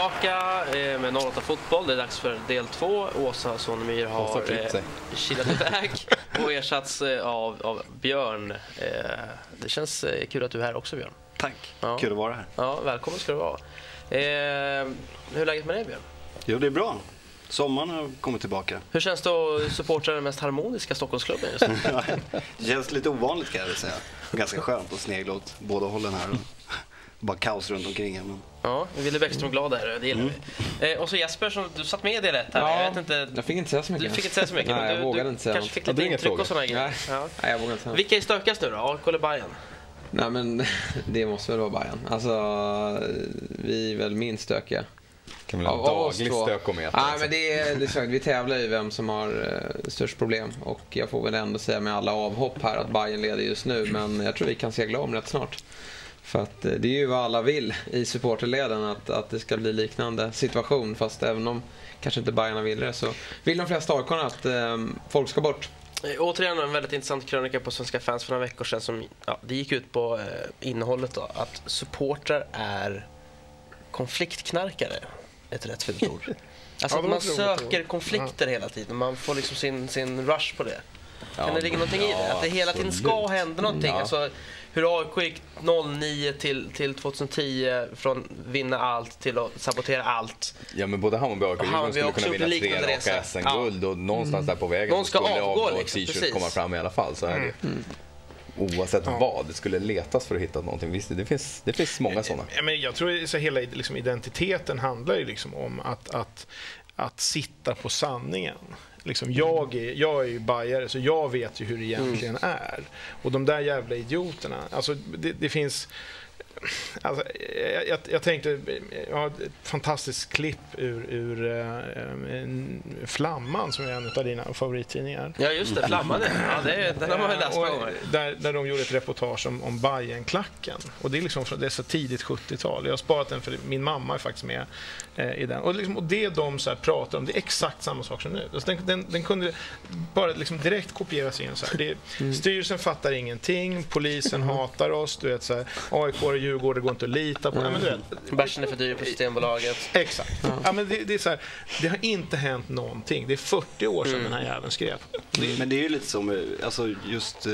tillbaka eh, med 08 Fotboll. Det är dags för del två. Åsa Sonnemyr har eh, kilat iväg och ersatts eh, av, av Björn. Eh, det känns kul att du är här också, Björn. Tack. Ja. Kul att vara här. Ja, välkommen ska du vara. Eh, hur är läget med dig, Björn? Jo, det är bra. Sommaren har kommit tillbaka. Hur känns det att supporta den mest harmoniska Stockholmsklubben just nu? det känns lite ovanligt kan jag säga. Ganska skönt att snegla åt båda hållen här. Och bara kaos runt omkring. här, Men... Ja, Wille Bäckström glad där, det gillar vi. Eh, och så Jesper, som du satt med i del ett här. Ja, jag, vet inte, jag fick inte säga så mycket. du fick inte säga så mycket. Nej, jag du, vågade du inte säga kanske något. fick Ja, lite det är inga intryck och frågor. sådana grejer. Nej. Ja. Nej, jag vågar inte säga. Vilka är stökigast nu då? AIK eller Bayern? Nej, men det måste väl vara Bayern. Alltså, vi är väl minst stökiga. kan väl ha oss daglig stökometer. Nej, men det är, det är sagt, vi tävlar ju vem som har eh, störst problem. Och jag får väl ändå säga med alla avhopp här att Bayern leder just nu. Men jag tror vi kan segla om rätt snart. För att eh, det är ju vad alla vill i supporterleden, att, att det ska bli liknande situation. Fast även om kanske inte Bayern vill det så vill de flesta AIK att eh, folk ska bort. Eh, Återigen en väldigt intressant krönika på Svenska fans för några veckor sedan. Som, ja, det gick ut på eh, innehållet då, att supportrar är konfliktknarkare. Ett rätt fult ord. Alltså Ja, att man söker konflikter hela tiden. Man får liksom sin, sin rush på det. Kan Ja, det ligga någonting i det? Att det hela tiden ska hända någonting. Alltså, hur AIK gick 09 till, till 2010 från vinna allt till att sabotera allt. Ja, men både Hammarby och AIK skulle också kunna vinna tre raka resa. SM-guld och någonstans där på vägen Någon så ska skulle avgå, liksom. Precis. komma fram i alla fall. Så är det. Oavsett vad, det skulle letas för att hitta någonting. Visst, det finns, det finns många sådana. Ja, men jag tror att hela liksom, identiteten handlar ju liksom om att, att, att sitta på sanningen. Liksom, jag, är, jag är ju bajare, så jag vet ju hur det egentligen är. Och de där jävla idioterna, alltså det, det finns... Alltså, jag, jag, jag tänkte, jag har ett fantastiskt klipp ur, ur en Flamman som är en av dina favorittidningar. Ja, just det. Flammade. Ja, det, den har man ju läst Och många gånger. där, där de gjorde ett reportage om, om Bajenklacken. Och det är liksom det är så tidigt 70-tal. Jag har sparat den för min mamma är faktiskt med eh, i den. Och, liksom, och det de så här pratar om, det är exakt samma sak som nu. Alltså den, den, den kunde bara liksom direkt kopieras in. Så här. Det, Mm. Styrelsen fattar ingenting, polisen hatar oss, du vet så här, AIK Djurgården går inte att lita på. Ja, men vet, Bärsen är för dyr på Systembolaget. Exakt. Ja, men det, det, är så här, det har inte hänt någonting. Det är 40 år sedan den här jäveln skrev. Men det är ju lite som, eh, alltså just eh,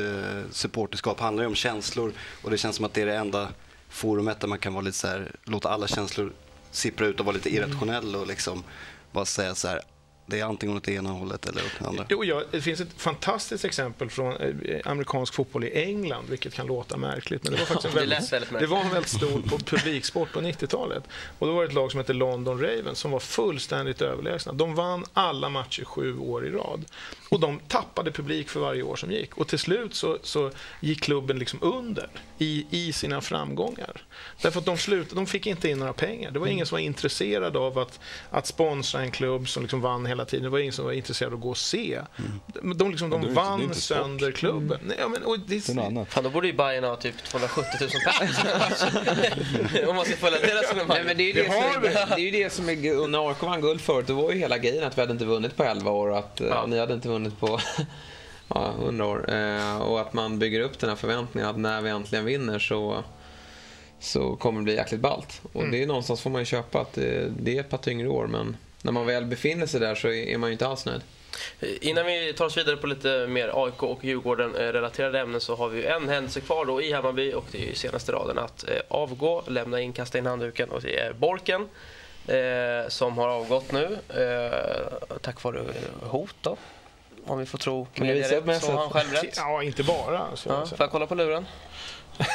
supporterskap handlar ju om känslor och det känns som att det är det enda forumet där man kan vara lite så här, låta alla känslor sippra ut och vara lite irrationell och liksom bara säga så här, det är antingen åt det ena hållet eller åt det andra. Jo, ja, det finns ett fantastiskt exempel från eh, amerikansk fotboll i England, vilket kan låta märkligt. Men det var faktiskt en Det väldigt, lät väldigt det var en väldigt stor på publiksport på 90-talet. Och då var det ett lag som hette London Ravens som var fullständigt överlägsna. De vann alla matcher sju år i rad. Och de tappade publik för varje år som gick. Och till slut så, så gick klubben liksom under i, i sina framgångar. Därför att de, slut, de fick inte in några pengar. Det var ingen som var intresserad av att, att sponsra en klubb som liksom vann hela tiden. Det var ingen som var intresserad av att gå och se. De, de, liksom, de det det vann inte sport. sönder klubben. Nej, ja, men, och det, Det. Fan, då borde ju Bayern ha typ 270 000 pers. Om man ska följa det Nej, resonemanget. men det, är ju det, som, det är ju det som är, när AIK vann guld förut, då var ju hela grejen att vi hade inte vunnit på 11 år och att eh, Ja. ni hade inte vunnit på ja, 100 år. Eh, och att man bygger upp den här förväntningen att när vi äntligen vinner så, så kommer det bli jäkligt ballt. Och det är någonstans får man ju köpa att det, det är ett par tyngre år men när man väl befinner sig där så är man ju inte alls nöjd. Innan vi tar oss vidare på lite mer AIK och Djurgården-relaterade ämnen så har vi en händelse kvar då i Hammarby och det är ju senaste raden att eh, avgå, lämna in, kasta in handduken och det är Borken eh, som har avgått nu eh, tack vare hot då. Om vi får tro Kan media rätt, så så? har han själv rätt. Ja, inte bara. Så, Ja, får jag kolla på luren?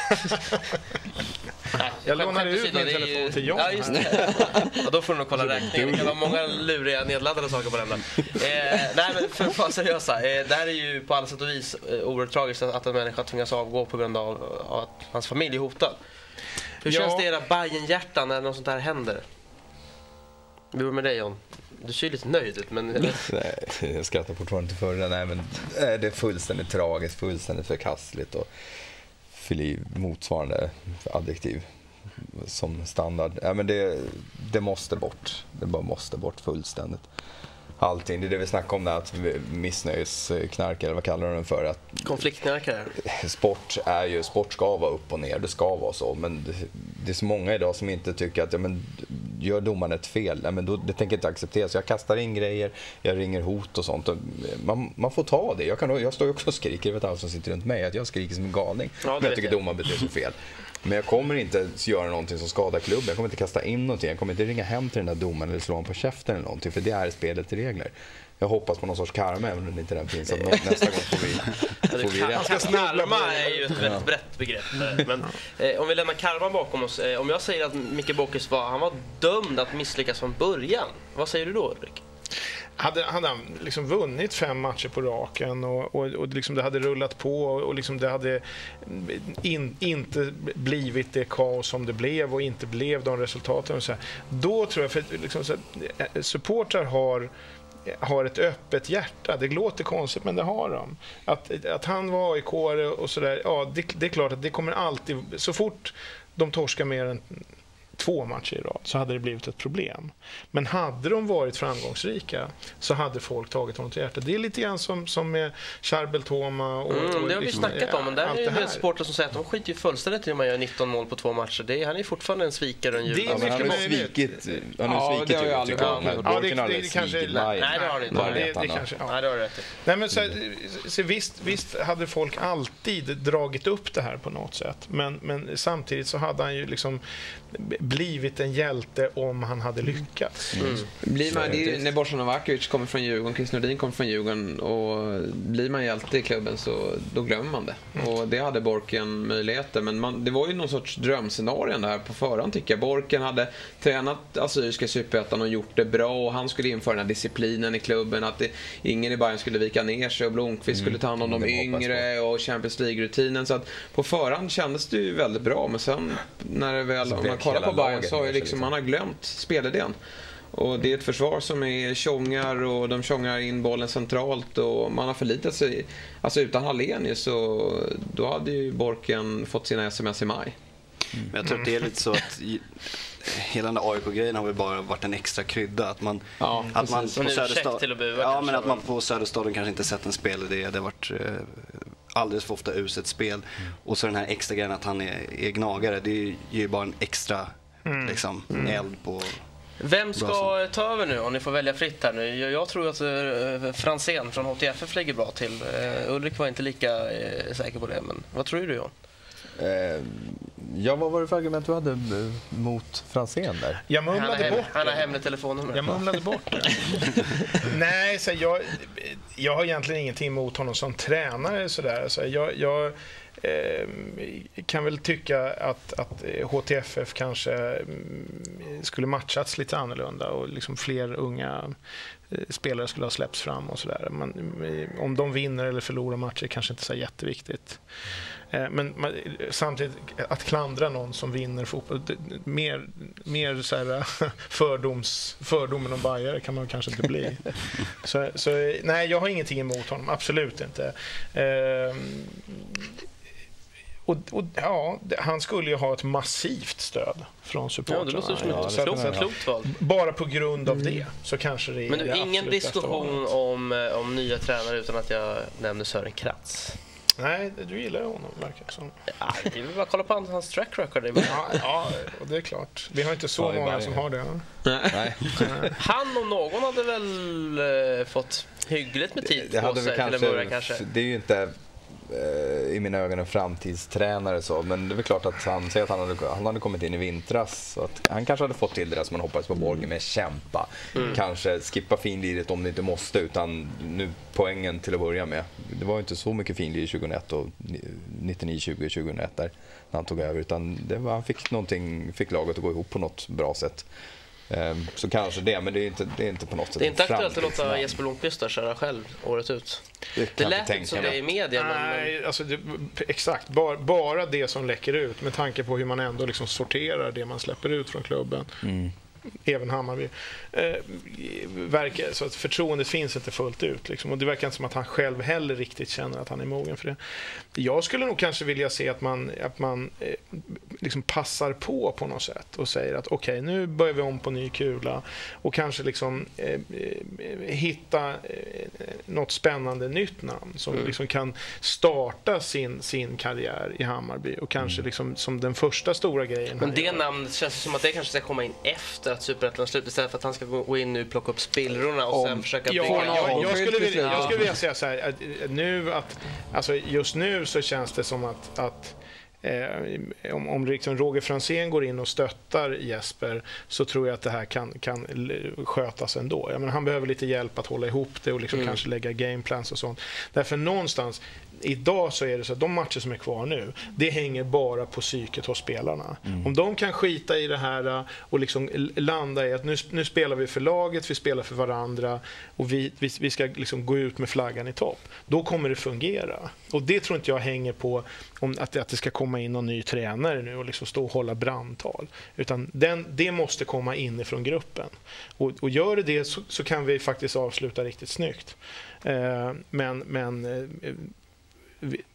Jag lånade ut min det är telefon ju- till John Ja, just det. Ja, då får du nog kolla räkningen. Det kan vara många luriga nedladdade saker på den där. Eh, nej, men för att vara seriösa. Eh, det här är ju på alla sätt och vis eh, oerhört tragiskt att en människa tvingas avgå på grund av, att hans familj är hotad. Hur Ja. känns det i era Bajen-hjärtan när något sånt här händer? Vi börjar med dig John. Du ser ju lite nöjd ut, men... Nej, jag skrattar fortfarande till förra. Nej, men eh, det är fullständigt tragiskt, fullständigt förkastligt och fyll i motsvarande adjektiv som standard. Ja, men det, det måste bort. Det bara måste bort fullständigt. Allting, det är det vi snackar om, där, att vi- missnöjesknark eller vad kallar du den för? Att Konfliktknarkare. sport är ju, sport ska vara upp och ner, det ska vara så. Men det, det är så många idag som inte tycker att ja, men, gör domaren ett fel, nej, men då, det tänker jag inte acceptera. Så jag kastar in grejer, jag ringer hot och sånt. Man, man får ta det. Jag, kan, jag står ju också och skriker, jag vet alla som sitter runt mig, att jag skriker som en galning. Ja, men jag tycker domaren beter sig fel. Men jag kommer inte göra någonting som skadar klubben. Jag kommer inte kasta in någonting. Jag kommer inte ringa hem till den där domaren eller slå honom på käften eller någonting. För det är spelets regler. Jag hoppas på någon sorts karma även om det inte den finns. Att nästa gång får vi, får vi rätt. Karma karma är ju ett väldigt brett begrepp. Men eh, om vi lämnar karma bakom oss. Eh, om jag säger att Micke Bockes var, han var dömd att misslyckas från början. Vad säger du då Ulrik? Hade, hade han liksom vunnit fem matcher på raken och, och, och liksom det hade rullat på och liksom det hade in, inte blivit det kaos som det blev och inte blev de resultaten. Och så här, då tror jag, för liksom så här, eh, supportrar har har ett öppet hjärta. Det låter konstigt, men det har de. Att, att han var aik och sådär, ja, det, det är klart att det kommer alltid... Så fort de torskar mer än två matcher i rad så hade det blivit ett problem. Men hade de varit framgångsrika så hade folk tagit honom till hjärtat. Det är lite grann som, som med Charbel Toma och... Mm, och det har vi liksom, snackat om, men där är det det en del supportrar som säger att de skiter ju fullständigt i om man gör 19 mål på två matcher. Det är, han är fortfarande en svikare och en Det är Ja, men han har ju svikit, han har Ja, ju svikit ju aldrig tycker jag. Ja, det- det- det kanske- nej, det har han inte. Ja, det, det kanske, ja. Nej, det har du rätt i. Nej, men så, här, så visst, visst hade folk alltid dragit upp det här på något sätt. Men, men samtidigt så hade han ju liksom blivit en hjälte om han hade lyckats. Mm. Blir man, det är, när Borsan Novakovic kommer från Djurgården, Chris Nordin kommer från Djurgården och blir man hjälte i klubben så då glömmer man det. Och det hade Borken möjligheter. Men man, det var ju någon sorts drömscenario där på förhand tycker jag. Borken hade tränat Assyriska Superettan och gjort det bra och han skulle införa den här disciplinen i klubben. Att det, ingen i Bayern skulle vika ner sig och Blomqvist skulle ta hand om de det hoppas yngre och Champions League-rutinen. Så att på förhand kändes det ju väldigt bra. Men sen när det väl, om man kollar på Så har ju liksom, liksom. man har glömt spelidén. Och det är ett försvar som är tjongar och de tjongar in bollen centralt och man har förlitat sig. Alltså utan Hallenius så då hade ju Borken fått sina sms i maj. Men jag tror att det är lite så att hela den där AIK-grejen har väl bara varit en extra krydda. Att man, Ja, att man på Söderstad, till att bua ja, men att man på Söderstaden kanske inte sett en spelidé. Det har varit eh, alldeles för ofta uselt spel. Och så den här extra grejen att han är, är gnagare. Det ger ju bara en extra liksom, eld på... Vem ska ta över nu om ni får välja fritt här nu? Jag, tror att uh, Franzén från HTFF ligger bra till. Uh, Ulrik var inte lika eh, säker på det, men vad tror du Johan? Eh, ja, vad var det för argument du hade eh, mot Franzén där? Jag mumlade bort han har hemligt telefonnummer. Jag mumlade bort det. Nej, så jag, jag har egentligen ingenting emot honom som tränare. Sådär. Så jag, jag eh, kan väl tycka att, att HTFF kanske mm, skulle matchats lite annorlunda och liksom fler unga eh, spelare skulle ha släppts fram och sådär. Men eh, om de vinner eller förlorar matcher kanske inte är så jätteviktigt. Eh, Men man, samtidigt, att klandra någon som vinner fotboll, det- mer, mer så här, fördoms, fördomen om bajare kan man kanske inte bli. Så, så nej, jag har ingenting emot honom, absolut inte. Ehm, och, och, ja, han skulle ju ha ett massivt stöd från Ja, supportrarna. Ja, det klokt, klokt val. Bara på grund av det så kanske det är Men du, det ingen diskussion om, eh, om nya tränare utan att jag nämner Sören Kratz. Nej, du gillar ju honom verkar det som. Ja, det är väl bara kolla på hans- track record. Det Ja, ja, och det är klart. Vi har inte så Ja, det många som det. har det. Nej, Han om någon hade väl eh, fått hyggligt med tid det på hade sig väl till en kanske, början kanske. Det är ju inte i mina ögon en framtidstränare så, men det är väl klart att han säger att han hade, han hade kommit in i vintras. Så att han kanske hade fått till det där som man hoppades på Borgen med kämpa. Kanske skippa finliret om det inte måste, utan nu poängen till att börja med. Det var ju inte så mycket finlir 2001 och 99-20 2001 där när han tog över, utan det var, han fick, fick laget att gå ihop på något bra sätt. Ehm, Så kanske det, men det är inte, det är inte på något sätt Det är inte aktuellt att låta. Jesper Blomqvist där köra själv året ut. Det, Det lät inte som det i media, men, men Nej, alltså det, exakt. Bara, bara det som läcker ut med tanke på hur man ändå liksom sorterar det man släpper ut från klubben. Även Hammarby. Eh, verkar, så att förtroendet finns inte fullt ut. Liksom. Och det verkar inte som att han själv heller riktigt känner att han är mogen för det. Jag skulle nog kanske vilja se att man, att man eh, liksom passar på på något sätt och säger att okej, nu börjar vi om på ny kula och kanske liksom eh, eh, hitta eh, något spännande nytt namn som Mm. liksom kan starta sin, sin karriär i Hammarby och kanske liksom som den första stora grejen. men det gör. namnet känns som att det kanske ska komma in efter att Superettan är slut istället för att han ska gå in nu och plocka upp spillrorna och Om- sen försöka Ja, bygga jag, jag, skulle vilja, jag skulle vilja säga så här, att eh, nu att, alltså just nu så känns det som att, att eh, om, om liksom Roger Fransén går in och stöttar Jesper så tror jag att det här kan, kan skötas ändå. Jag menar, han behöver lite hjälp att hålla ihop det och liksom kanske lägga gameplans och sånt. Därför någonstans, idag så är det så att de matcher som är kvar nu, det hänger bara på psyket hos spelarna. Om de kan skita i det här och liksom landa i att nu, nu spelar vi för laget, vi spelar för varandra och vi, vi, vi ska liksom gå ut med flaggan i topp. Då kommer det fungera. Och det tror inte jag hänger på om att, att det ska komma in någon ny tränare nu och liksom stå och hålla brandtal. Utan den, det måste komma inifrån gruppen. Och, och gör det det så, så kan vi faktiskt avsluta riktigt snyggt. Eh, men men eh,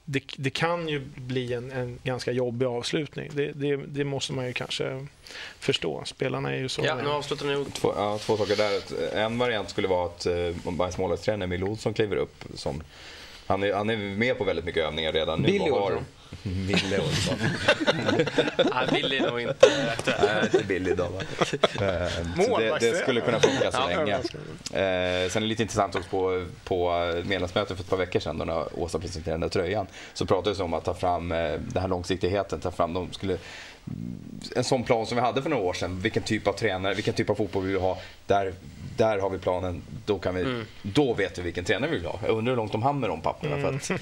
det, det kan ju bli en, en ganska jobbig avslutning. Det, det, det måste man ju kanske förstå. Spelarna är ju så. Ja, nu avslutar ni Två, ja, två saker där. En variant skulle vara att eh, Bayerns målvaktstränare Emil Olsson kliver upp. Som, han, är, han är med på väldigt mycket övningar redan nu. Billy har-. Ville Olsson. Nej, Billy är nog inte aktuell. Nej, inte Billy så det, det skulle kunna funka så länge. Eh, sen är det lite intressant också på, på medlemsmötet för ett par veckor sedan då när Åsa presenterade den där tröjan. Så pratades det om att ta fram eh, den här långsiktigheten. Ta fram, de skulle, en sån plan som vi hade för några år sedan. Vilken typ av tränare, vilken typ av fotboll vi vill ha. Där, där har vi planen. Då, kan vi, då vet vi vilken tränare vi vill ha. Jag undrar hur långt de hann med de papperna. För att,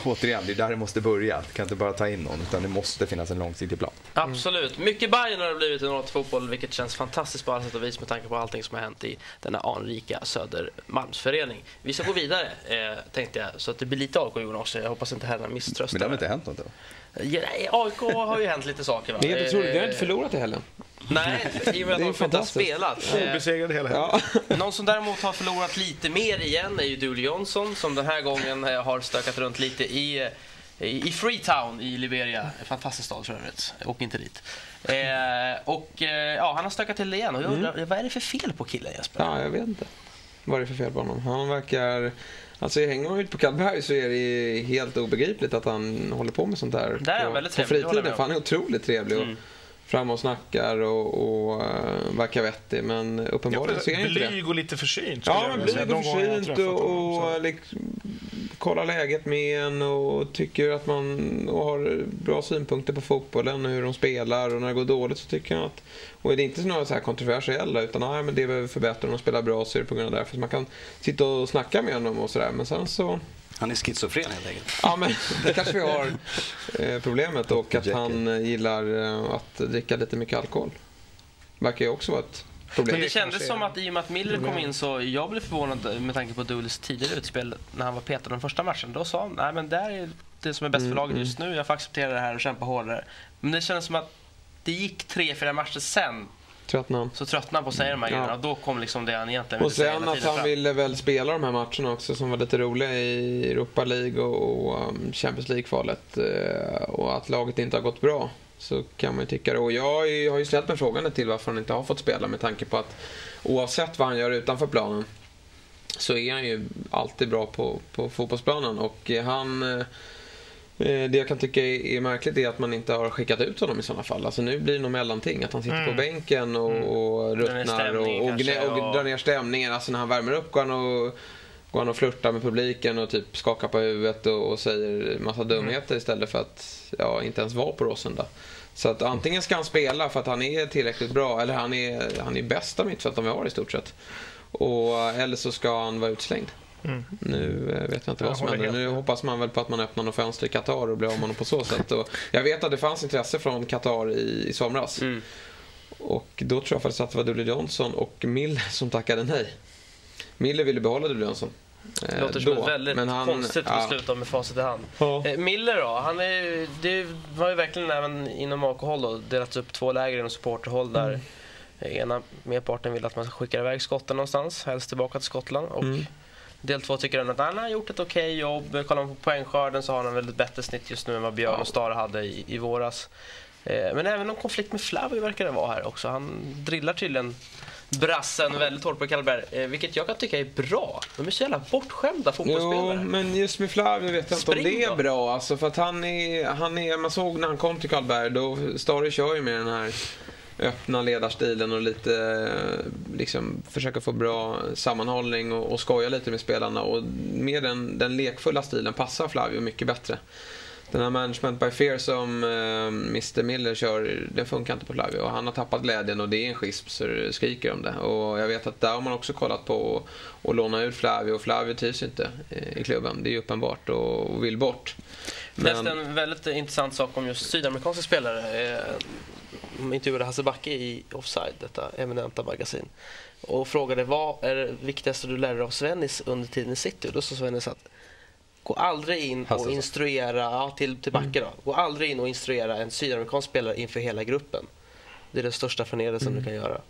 återigen, det är där det måste börja. Det kan inte bara ta in någon utan det måste finnas en långsiktig plan. Absolut. Mycket Bayern har det blivit i Norrlands fotboll, vilket känns fantastiskt på alla sätt och vis med tanke på allting som har hänt i denna anrika Södermalmsförening. Vi ska gå vidare, eh, tänkte jag, så att det blir lite AIK Jonas också. Jag hoppas inte herrarna misströstar. Men det har väl inte hänt något? Då? Ja, nej, AIK har ju hänt lite saker. Va? Det är helt otroligt, vi har Eh, inte förlorat i helgen. Nej, i och med att Det är de inte har spelat. Eh, Obesegrade hela helgen. Ja. Någon som däremot har förlorat lite mer igen är ju Dooley Johnson som den här gången eh, har stökat runt lite i, eh, i Freetown i Liberia. En fantastisk stad för övrigt. Åk inte dit. Eh, och eh, ja, han har stökat till det igen. Och jag undrar, vad är det för fel på killen Jesper? ja, jag vet inte. Vad är det för fel på honom? Han verkar... Alltså hänger man ut på Karlberg så är det helt obegripligt att han håller på med sånt där Där är han på, väldigt på trevlig, med fritiden. För han är otroligt trevlig och Mm. fram och snackar och, och uh, verkar vettig. Men uppenbarligen så är han inte det. Blyg och lite försynt. Ja, blyg och försynt och, och liksom, kollar läget med en och tycker att man och har bra synpunkter på fotbollen och hur de spelar och när det går dåligt så tycker han att och det är inte några så här kontroversiella utan nej, men det behöver förbättra, de spelar bra så är det på grund av det. För man kan sitta och snacka med honom och sådär men sen så Han är schizofren helt enkelt. Ja, men det kanske vi har eh, problemet och att han eh, gillar eh, att dricka lite mycket alkohol. Verkar ju också vara ett problem. Men det kändes är som att i och med att Miller kom in så jag blev förvånad med tanke på Dooleys tidigare utspel när han var petad den första matchen. Då sa han nej men det här är det som är bäst för laget just nu. Jag får acceptera det här och kämpa hårdare. Men det kändes som att det gick tre, fyra matcher sen Tröttnar han. så tröttnade han på att säga de här Ja. grejerna och då kom liksom det han egentligen Och ville säga sen hela att han fram. ville väl spela de här matcherna också som var lite roliga i Europa League och, och um, Champions League-kvalet. eh, och att laget inte har gått bra. Så kan man ju tycka det. Och jag har ju- ställt mig frågan till varför han inte har fått spela med tanke på att oavsett vad han gör utanför planen så är han ju alltid bra på, på fotbollsplanen. Och eh, han... eh, Det jag kan tycka är är märkligt är att man inte har skickat ut honom i sådana fall. Alltså nu blir det nog mellanting. Att han sitter på Mm. bänken och, och Drar ner ruttnar och, och, och drar ner stämningen. Alltså när han värmer upp går han och, går han och flörtar med publiken och typ skakar på huvudet och, och säger massa dumheter istället för att ja, inte ens vara på Råsunda. Så att antingen ska han spela för att han är tillräckligt bra eller han är, han är bästa mittfältaren vi har i stort sett. Och, eller så ska han vara utslängd. Mm. Nu eh, vet jag inte Jag vad som händer. Nu hoppas man väl på att man öppnar något fönster i Qatar och blir av med honom på så sätt. Och jag vet att det fanns intresse från Qatar i, i somras. Mm. Och då tror jag faktiskt att det var Dooley Johnson och Miller som tackade nej. Miller ville behålla Dooley Johnson. eh, Det låter som då, ett väldigt men han- konstigt ja. beslut av med facit i hand. Ja. Eh, Miller då, han är, det var ju verkligen även inom AK-håll då, delats upp två läger inom supporterhåll där Mm. ena merparten vill att man ska skicka iväg skotten någonstans, helst tillbaka till Skottland. Och Mm. Del två tycker att han har gjort ett okej jobb. Kollar man på poängskörden så har han väldigt bättre snitt just nu än vad Björn Ja. och Stare hade i, i våras. Eh, men även någon konflikt med Flavio verkar det vara här också. Han drillar tydligen brassen väldigt hårt på Karlberg, eh, vilket jag kan tycka är bra. De är så jävla bortskämda Jo, fotbollsspelare. men just med Flavio vet jag inte om det är bra. Alltså, för att han är, han är, man såg när han kom till Karlberg, då Stare kör ju med den här öppna ledarstilen och lite eh, liksom försöka få bra sammanhållning och, och skoja lite med spelarna. Och mer den, den lekfulla stilen passar Flavio mycket bättre. Den här management by fear som eh, Mr Miller kör, den funkar inte på Flavio. Och han har tappat glädjen och det är en schism så det skriker om det. Och jag vet att där har man också kollat på att låna ut Flavio och Flavio trivs inte eh, i klubben. Det är ju uppenbart och, och vill bort. Men... Läste en väldigt intressant sak om just sydamerikanska spelare. Eh, intervjuade Hasse Backe i Offside, detta eminenta magasin. Och frågade vad är det viktigaste du lärde dig av Svennis under tiden i City? Och då sa Svennis att Gå aldrig in och instruera, ja, till, till Backe då. Gå aldrig in och instruera en sydamerikansk spelare inför hela gruppen. Det är den största förnedringen mm. du kan göra.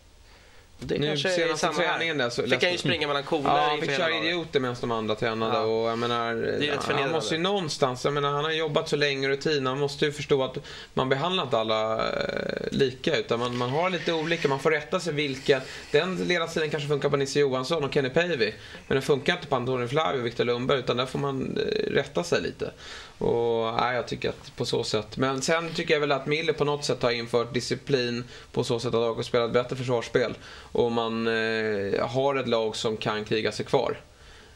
Det nu senaste träningen där så fick han ju springa mellan koner. Ja, han fick köra idioter medan de andra tränade. Ja. Och jag menar, han måste ju någonstans, jag menar, han har jobbat så länge rutin. Han måste ju förstå att man behandlar inte alla eh, lika. Utan man, man har lite olika, man får rätta sig vilken. Den ledarstilen kanske funkar på Nisse Johansson och Kenny Päivi. Men den funkar inte på Antonio Flavio och Viktor Lundberg. Utan där får man eh, rätta sig lite. Och, nej, jag tycker att på så sätt. Men sen tycker jag väl att Miller på något sätt har infört disciplin på så sätt att AIK spelar ett bättre försvarsspel. Och man eh, har ett lag som kan kriga sig kvar.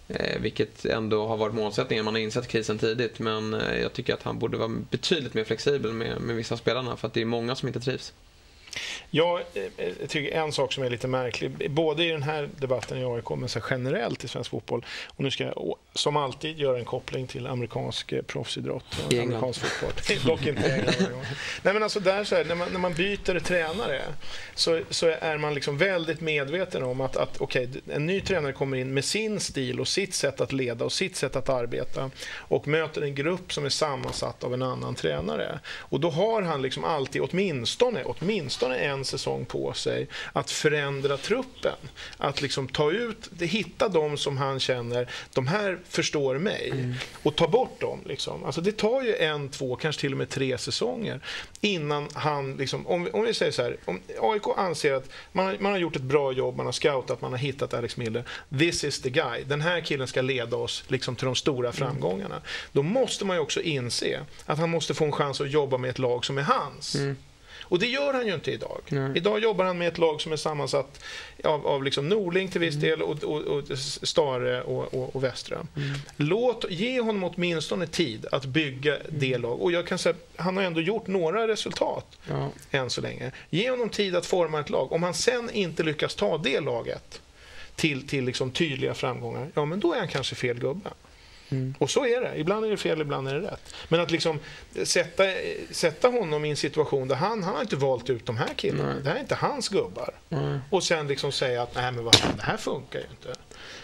Eh, vilket ändå har varit målsättningen. Man har insett krisen tidigt. Men eh, jag tycker att han borde vara betydligt mer flexibel med, med vissa spelarna. För att det är många som inte trivs. Jag eh, tycker en sak som är lite märklig, både i den här debatten i AIK men så generellt i svensk fotboll. Och nu ska jag som alltid göra en koppling till amerikansk eh, proffsidrott och amerikansk fotboll. Dock inte England Nej, men alltså där så här, när, man, när man byter tränare så, så är man liksom väldigt medveten om att, att okay, en ny tränare kommer in med sin stil och sitt sätt att leda och sitt sätt att arbeta och möter en grupp som är sammansatt av en annan tränare. Och då har han liksom alltid åtminstone, åtminstone åtminstone en säsong på sig att förändra truppen. Att liksom ta ut, hitta de som han känner, de här förstår mig. Mm. Och ta bort dem. Liksom. Alltså det tar ju en, två, kanske till och med tre säsonger innan han... Liksom, om, om vi säger så här, om AIK anser att man, man har gjort ett bra jobb, man har scoutat, man har hittat Alex Miller. This is the guy. Den här killen ska leda oss liksom, till de stora mm. framgångarna. Mm. Då måste man ju också inse att han måste få en chans att jobba med ett lag som är hans. Mm. Och det gör han ju inte idag. Nej. Idag jobbar han med ett lag som är sammansatt av, av liksom Norling till viss mm. del och, och, och Stare och, och, och Västra. Mm. Låt, ge honom åtminstone tid att bygga mm. det lag. Och jag kan säga, han har ändå gjort några resultat ja. än så länge. Ge honom tid att forma ett lag. Om han sen inte lyckas ta det laget till, till liksom tydliga framgångar, ja men då är han kanske fel gubbe. Mm. Och så är det. Ibland är det fel, ibland är det rätt. Men att liksom sätta, sätta honom i en situation där han, han har inte valt ut de här killarna. Nej. Det här är inte hans gubbar. Nej. Och sen liksom säga att nej men vad det här funkar ju inte.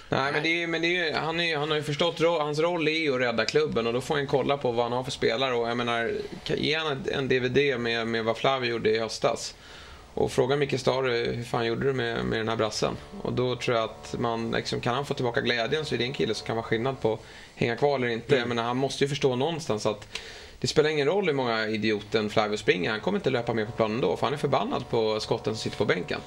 Nej, men, det är, men det är, han, är, han har ju förstått, hans roll är ju att rädda klubben och då får han kolla på vad han har för spelare. Och jag menar, ge han en DVD med, med vad Flavio gjorde i höstas och fråga Micke Stare hur fan gjorde du med, med den här brassen? Och då tror jag att man, liksom, kan han få tillbaka glädjen så är det en kille som kan vara skillnad på hänga kvar eller inte. Mm. Menar, han måste ju förstå någonstans att det spelar ingen roll hur många idioten Flavio springer, han kommer inte löpa med på planen då för han är förbannad på skotten som sitter på bänken.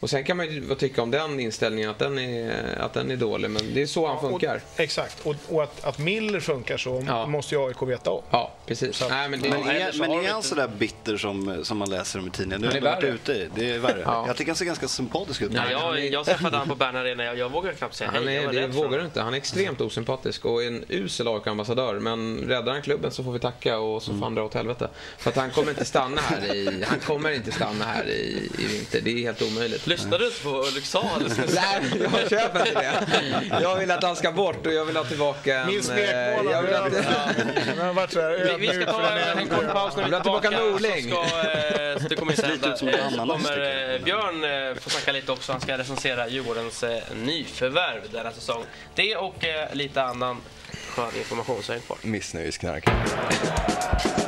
Och sen kan man ju tycka om den inställningen, att den är, att den är dålig. Men det är så han funkar. Och, exakt, och, och, att, att Miller funkar så ja. måste ju AIK veta om. Ja, precis. Så, Nej, men, det, men, är, men är han sådär bitter som, som man läser om i tidningen? Nu har varit ute i. Det är värre. ja. Jag tycker han ser ganska sympatisk ut. Ja, jag, jag träffade honom på Bern Arena. Jag, jag vågar knappt säga han hej. Är, det vågar du inte. Han är extremt osympatisk och en usel AIK-ambassadör. Men räddar han klubben så får vi tacka och så får han dra åt helvete. För att han kommer inte stanna här i, han kommer inte stanna här i, i vinter. Det är helt omöjligt. Lyssnar du inte på Ulrik Sahl. Nej, jag köper inte det. Jag vill att han ska bort och jag vill ha tillbaka en... Min smekmånad. Jag vill att... vi, vi ska ta en kort paus när vi är tillbaka. Norling. Så ska, eh, det kommer hända. Så kommer eh, Björn eh, få snacka lite också. Han ska recensera Djurgårdens nyförvärv denna säsong. Det och lite annan skön information så häng kvar. Missnöjesknarkare.